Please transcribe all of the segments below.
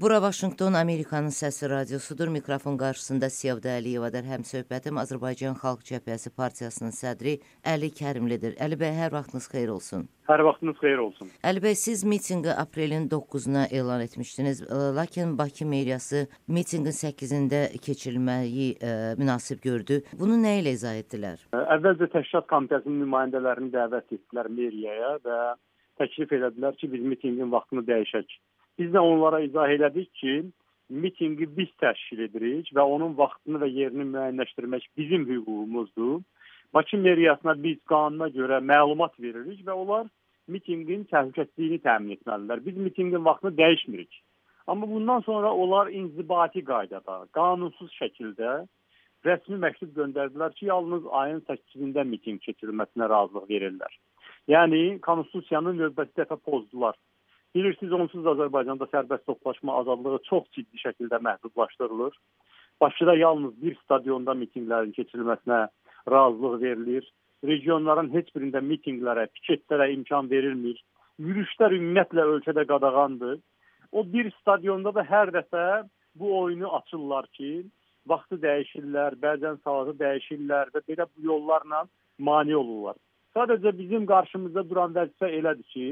Bura Vaşinqton Amerikanın səsi radiosudur. Mikrofon qarşısında Sevda Əliyevadır. Həm söhbətim Azərbaycan Xalq Cəbhəsi Partiyasının sədri Əli Kərimlidir. Əli bəy, hər vaxtınız xeyir olsun. Hər vaxtınız xeyir olsun. Əli bəy, siz mitinqi aprelin 9-una elan etmişdiniz. Lakin Bakı meriyası mitinqin 8-də keçirilməyi ə, münasib gördü. Bunu nə ilə izah etdilər? Əvvəlcə təşkilat komitəsinin nümayəndələrini dəvət etdilər meriyaya və təklif elədilər ki, biz mitinqin vaxtını dəyişək. Biz də onlara izah elədik ki, mitinqi biz təşkil edirik və onun vaxtını və yerini müəyyənləşdirmək bizim hüququmuzdur. Bakı meriyasına biz qanuna görə məlumat veririk və onlar mitinqin təhlükəsizliyini təmin etməlidirlər. Biz mitinqin vaxtını dəyişmirik. Amma bundan sonra onlar inzibati qaydada, qanunsuz şəkildə rəsmi məktub göndərdilər ki, yalnız ayın 8-də mitinq keçirilməsinə razılıq verirlər. Yəni konstitusiyanın növbəti dəfə pozdular. Bilirsiniz, onsuz da Azərbaycanda sərbəst toplaşma azadlığı çox ciddi şəkildə məhdudlaşdırılır. Bakıda yalnız bir stadionda mitinqlərin keçirilməsinə razılıq verilir. Regionların heç birində mitinqlərə, piketlərə imkan verilmir. Yürüşlər ümumiyyətlə ölkədə qadağandır. O bir stadionda da hər dəfə bu oyunu açırlar ki, vaxtı dəyişirlər, bəzən saatı dəyişirlər və belə bu yollarla mane olurlar. Sadəcə bizim qarşımızda duran vəzifə elədir ki,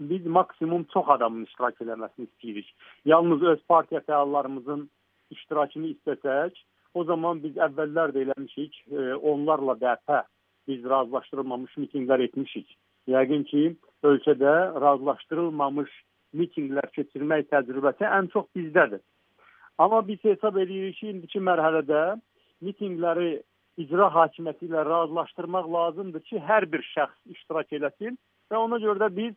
biz maksimum çox adamın iştirak eləməsini istəyirik. Yalnız öz partiya fəallarımızın iştirakını istəsək, o zaman biz əvvəllər də eləmişik, e, onlarla dəfə biz razılaşdırılmamış mitinqlər etmişik. Yəqin ki, ölkədə razılaşdırılmamış mitinqlər keçirmək təcrübəsi ən çox bizdədir. Amma biz hesab edirik ki, indiki mərhələdə mitinqləri icra hakimiyyəti ilə razılaşdırmaq lazımdır ki, hər bir şəxs iştirak eləsin və ona görə də biz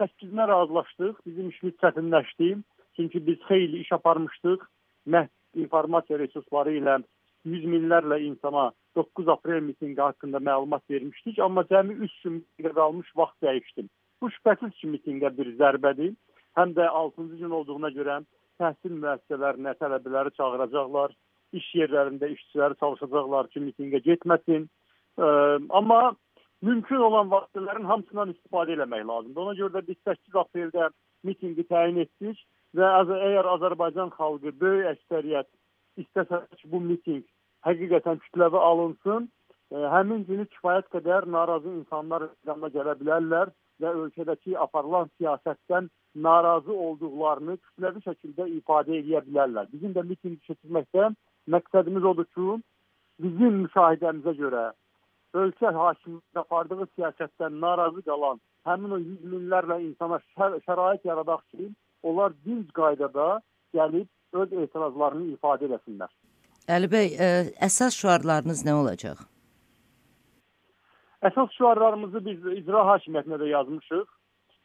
8-nə razılaşdıq. Bizim işimiz çətinləşdi. Çünki biz xeyli iş aparmışdıq. Məhz informasiya resursları ilə yüz minlərlə insana 9 aprel mitinqi haqqında məlumat vermişdik, amma cəmi 3 gün qalmış vaxt dəyişdim. Bu şübhəsiz ki, mitinqə bir zərbədir. Həm də 6-cı gün olduğuna görə təhsil müəssisələrinə tələbələri çağıracaqlar, iş yerlərində işçiləri çalışacaqlar ki, mitinqə getməsin. Ə, amma mümkün olan vasitələrin hamısından istifadə etmək lazımdır. Ona görə də biz 8 apreldə mitinqi təyin etdik və əgər Azərbaycan xalqı böyük əksəriyyət istəsə ki, bu mitinq həqiqətən kütləvi alınsın, e, həmin günü kifayət qədər narazı insanlar meydana gələ bilərlər və ölkədəki aparılan siyasətdən narazı olduqlarını kütləvi şəkildə ifadə edə bilərlər. Bizim də mitinq keçirməkdə məqsədimiz odur ki, bizim müşahidəmizə görə ölkə hakimiyyəti apardığı siyasətdən narazı qalan həmin o yüz minlərlə insana şər şərait yaradaq ki, onlar dinc qaydada gəlib öz etirazlarını ifadə etsinlər. Əli bəy, ə, e, əsas şüarlarınız nə olacaq? Əsas şüarlarımızı biz icra hakimiyyətinə də yazmışıq.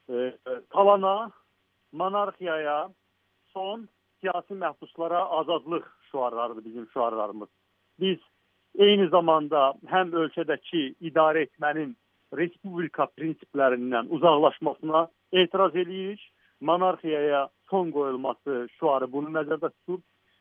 E, talana, monarxiyaya, son siyasi məhbuslara azadlıq şüarlarıdır bizim şüarlarımız. Biz eyni zamanda həm ölkədəki idarə etmənin respublika prinsiplərindən uzaqlaşmasına etiraz edirik. Monarxiyaya son qoyulması şüarı bunu nəzərdə tutur.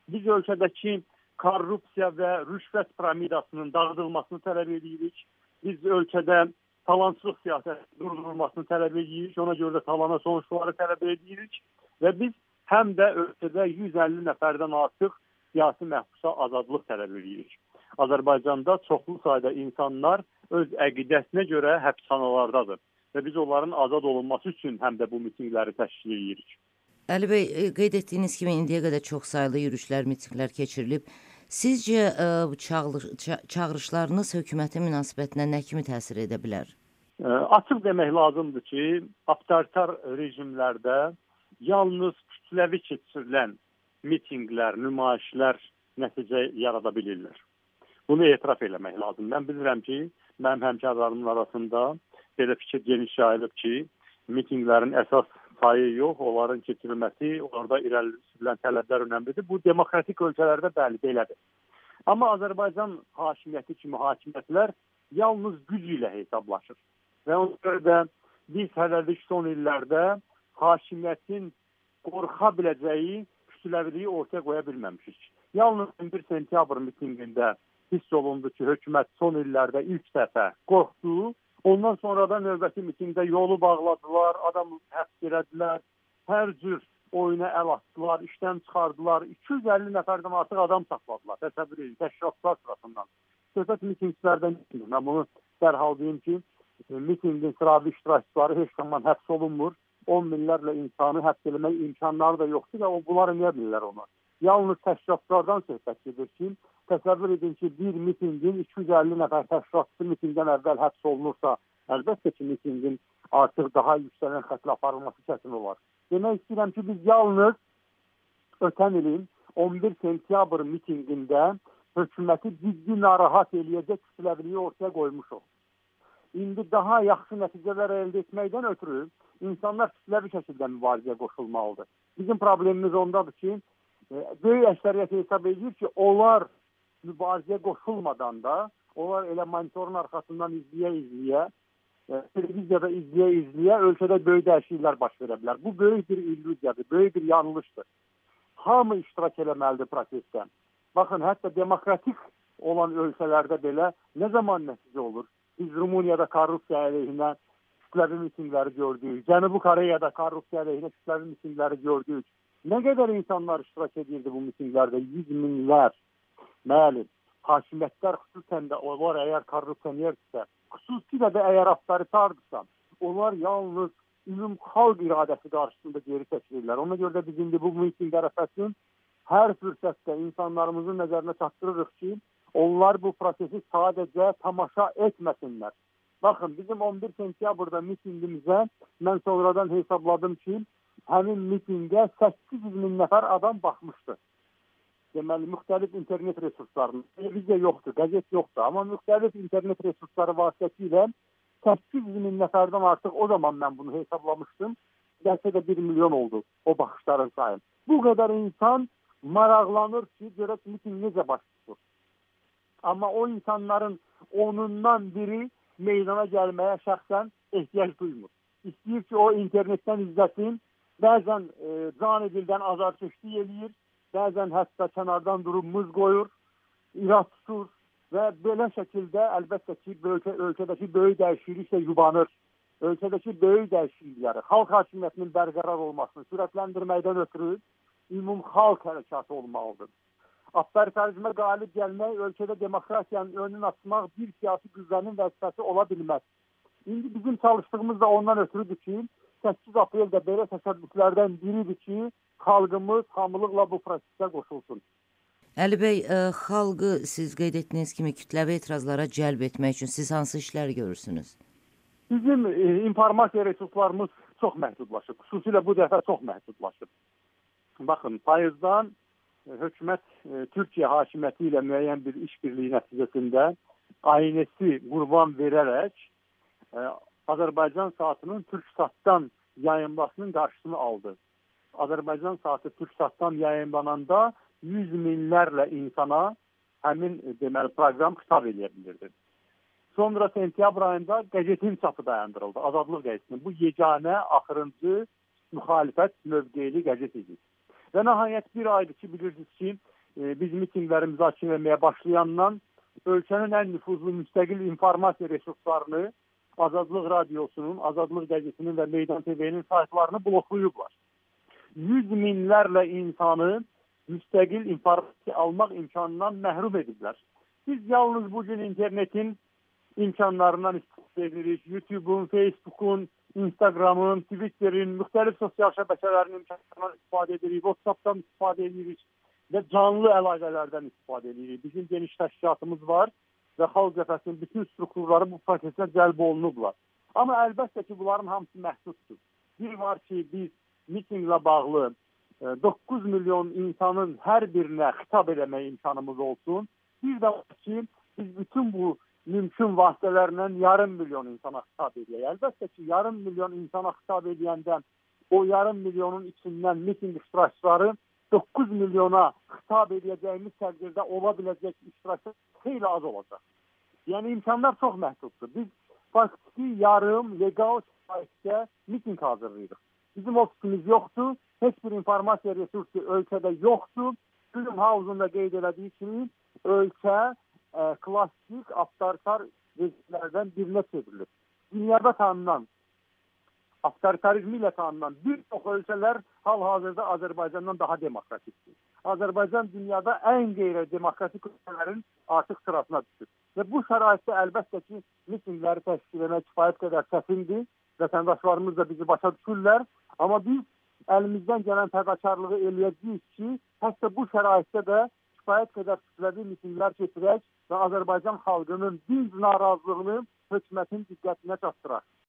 Biz ölkədəki korrupsiya və rüşvət piramidasının dağıdılmasını tələb edirik. Biz ölkədə talansızlıq siyasəti durdurulmasını tələb edirik. Ona görə də talana son şüarı tələb edirik və biz həm də ölkədə 150 nəfərdən artıq siyasi məhbusa azadlıq tələb edirik. Azərbaycanda çoxlu sayda insanlar öz əqidəsinə görə həbsxanalardadır və biz onların azad olunması üçün həm də bu mitinqləri təşkil edirik. Əli bəy, e, qeyd etdiyiniz kimi indiyə qədər çox saylı yürüşlər, mitinqlər keçirilib. Sizcə e, çağırış, çağırışlarınız hökumətin münasibətinə nə kimi təsir edə bilər? E, açıq demək lazımdır ki, avtoritar rejimlərdə yalnız kütləvi keçirilən mitinqlər, nümayişlər nəticə yarada bilirlər. Bunu etiraf eləmək lazımdır. Mən bilirəm ki, mənim həmkarlarımın arasında belə fikir geniş yayılıb ki, mitinqlərin əsas sayı yox, onların keçirilməsi, orada irəli sürülən tələblər önəmlidir. Bu demokratik ölkələrdə bəli belədir. Amma Azərbaycan hakimiyyəti kimi hakimiyyətlər yalnız güc ilə hesablaşır. Və ona görə də biz hələlik son illərdə hakimiyyətin qorxa biləcəyi kütləviliyi ortaya qoya bilməmişik. Yalnız 1 sentyabr mitinqində hiss olundu ki, hökumət son illərdə ilk dəfə qorxdu. Ondan sonra da növbəti mitingdə yolu bağladılar, adam həbs elədilər. Hər cür oyuna əl atdılar, işdən çıxardılar. 250 nəfərdən artıq adam saxladılar. Təsəvvür edin, təşkilatlar sırasından. Söhbət mitingçilərdən getmir. Mən bunu dərhal deyim ki, mitinqin sıravi iştirakçıları heç zaman həbs olunmur. 10 minlərlə insanı həbs etmək imkanları da yoxdur və bunlar eləyə bilirlər onu. Yalnız təşkilatlardan söhbət gedir ki, təsəvvür edin ki, bir mitinqin 250 nəfər təşkilatçı mitinqdən əvvəl həbs olunursa, əlbəttə ki, mitinqin artıq daha yüksələn xətlə aparılması çətin olar. Demək istəyirəm ki, biz yalnız ötən ilin 11 sentyabr mitinqində hökuməti ciddi narahat eləyəcək kütləviliyi ortaya qoymuşuq. İndi daha yaxşı nəticələr əldə etməkdən ötürü insanlar kütləvi şəkildə mübarizəyə qoşulmalıdır. Bizim problemimiz ondadır ki, e, böyük əksəriyyət hesab edir ki, onlar mübarizəyə qoşulmadan da, onlar elə monitorun arxasından izləyə-izləyə, e, televiziyada izləyə-izləyə ölkədə böyük dəyişikliklər baş verə bilər. Bu böyük bir illüziyadır, böyük bir yanlışdır. Hamı iştirak eləməlidir prosesdə. Baxın, hətta demokratik olan ölkələrdə belə nə zaman nəticə olur? Biz Rumuniyada korrupsiya əleyhinə kütləvi mitingləri gördük. Cənubi Koreyada korrupsiya əleyhinə kütləvi mitingləri gördük. Nə qədər insanlar iştirak edirdi bu mitinglərdə? 100 minlər. Bəli, hakimiyyətlər xüsusən də onlar əgər korrupsionerdirsə, xüsusilə də əgər avtoritardısa, onlar yalnız ümum xalq iradəsi qarşısında geri çəkilirlər. Ona görə də biz indi bu miting ərəfəsinin hər fürsətdə insanlarımızın nəzərinə çatdırırıq ki, onlar bu prosesi sadəcə tamaşa etməsinlər. Baxın, bizim 11 sentyabrda mitingimizə mən sonradan hesabladım ki, həmin mitingə 800 min nəfər adam baxmışdı. Deməli, müxtəlif internet resurslarının, televiziya yoxdur, qəzet yoxdur, amma müxtəlif internet resursları vasitəsilə 800 min nəfərdən artıq o zaman mən bunu hesablamışdım. Gəlsə də 1 milyon oldu o baxışların sayı. Bu qədər insan maraqlanır ki, görək miting necə baş tutur. Amma o insanların onundan biri meydana gəlməyə şəxsən ehtiyac duymur. İstəyir ki, o internetdən izləsin, bəzən e, can edildən azarkeşlik eləyir, bəzən hətta kənardan durub muz qoyur, irad tutur və belə şəkildə əlbəttə ki, ölkə, ölkədəki böyük dəyişiklik isə yubanır. Ölkədəki böyük dəyişiklikləri, xalq hakimiyyətinin bərqərar olmasını sürətləndirməkdən ötürü ümum xalq hərəkatı olmalıdır avtoritarizmə qalib gəlmək, ölkədə demokratiyanın önünü açmaq bir siyasi qüvvənin vəzifəsi ola bilməz. İndi bizim çalışdığımız da ondan ötürüdür ki, 8 apreldə belə təşəbbüslərdən biridir ki, xalqımız hamılıqla bu prosesə qoşulsun. Əli bəy, ə, e, xalqı siz qeyd etdiyiniz kimi kütləvi etirazlara cəlb etmək üçün siz hansı işlər görürsünüz? Bizim e, informasiya resurslarımız çox məhdudlaşıb. Xüsusilə bu dəfə çox məhdudlaşıb. Baxın, payızdan hökumət e, Türkiyə hakimiyyəti ilə müəyyən bir işbirliyi nəticəsində aynesi qurban verərək e, Azərbaycan saatının Türksatdan yayınlasının qarşısını aldı. Azərbaycan saatı Türksatdan yayınlananda 100 minlərlə insana həmin e, deməli proqram xitab edə bilirdi. Sonra sentyabr ayında qəzetin çapı dayandırıldı. Azadlıq qəzetinin. Bu yeganə axırıncı müxalifət mövqeyli qəzet idi. Və nəhayət bir aydır ki, bilirsiniz ki, e, biz mitingləri müzakirə etməyə başlayandan ölkənin ən nüfuzlu müstəqil informasiya resurslarını Azadlıq Radiosunun, Azadlıq qəzetinin və Meydan TV-nin saytlarını bloklayıblar. 100 minlərlə insanı müstəqil informasiya almaq imkanından məhrum ediblər. Biz yalnız bu gün internetin imkanlarından istifadə edirik. YouTube-un, Facebook-un, Instagramın, Twitterin, müxtəlif sosial şəbəkələrin imkanlarından istifadə edirik, WhatsApp-dan istifadə edirik və canlı əlaqələrdən istifadə edirik. Bizim geniş təşkilatımız var və xalq cəbhəsinin bütün strukturları bu prosesə cəlb olunublar. Amma əlbəttə ki, bunların hamısı məhduddur. Bir var ki, biz mitinqlə bağlı 9 e, milyon insanın hər birinə xitab eləmək imkanımız olsun. Bir də ki, biz bütün bu mümkün vasitələrlə yarım milyon insana xitab edək. Əlbəttə ki, yarım milyon insana xitab edəndə o yarım milyonun içindən miting iştirakçıları 9 milyona xitab edəcəyimiz təqdirdə ola biləcək iştirakçı xeyli az olacaq. Yəni imkanlar çox məhduddur. Biz faktiki yarım legal şəraitdə miting hazırlayırıq. Bizim ofisimiz yoxdur, heç bir informasiya resursu ölkədə yoxdur. Film House-un da qeyd elədiyi kimi ölkə ə, e, klassik avtoritar rejimlərdən birinə çevrilir. Dünyada tanınan avtoritarizmi ilə tanınan bir çox ölkələr hal-hazırda Azərbaycandan daha demokratikdir. Azərbaycan dünyada ən qeyri-demokratik ölkələrin artıq sırasına düşür. Və bu şəraitdə əlbəttə ki, mitingləri təşkil etmək kifayət qədər çətindir. Vətəndaşlarımız da bizi başa düşürlər. Amma biz əlimizdən gələn fədakarlığı eləyəcəyik ki, hətta bu şəraitdə də kifayət qədər kütləvi mitinglər keçirək və Azərbaycan xalqının dinc narazılığını hökumətin diqqətinə çatdıraq.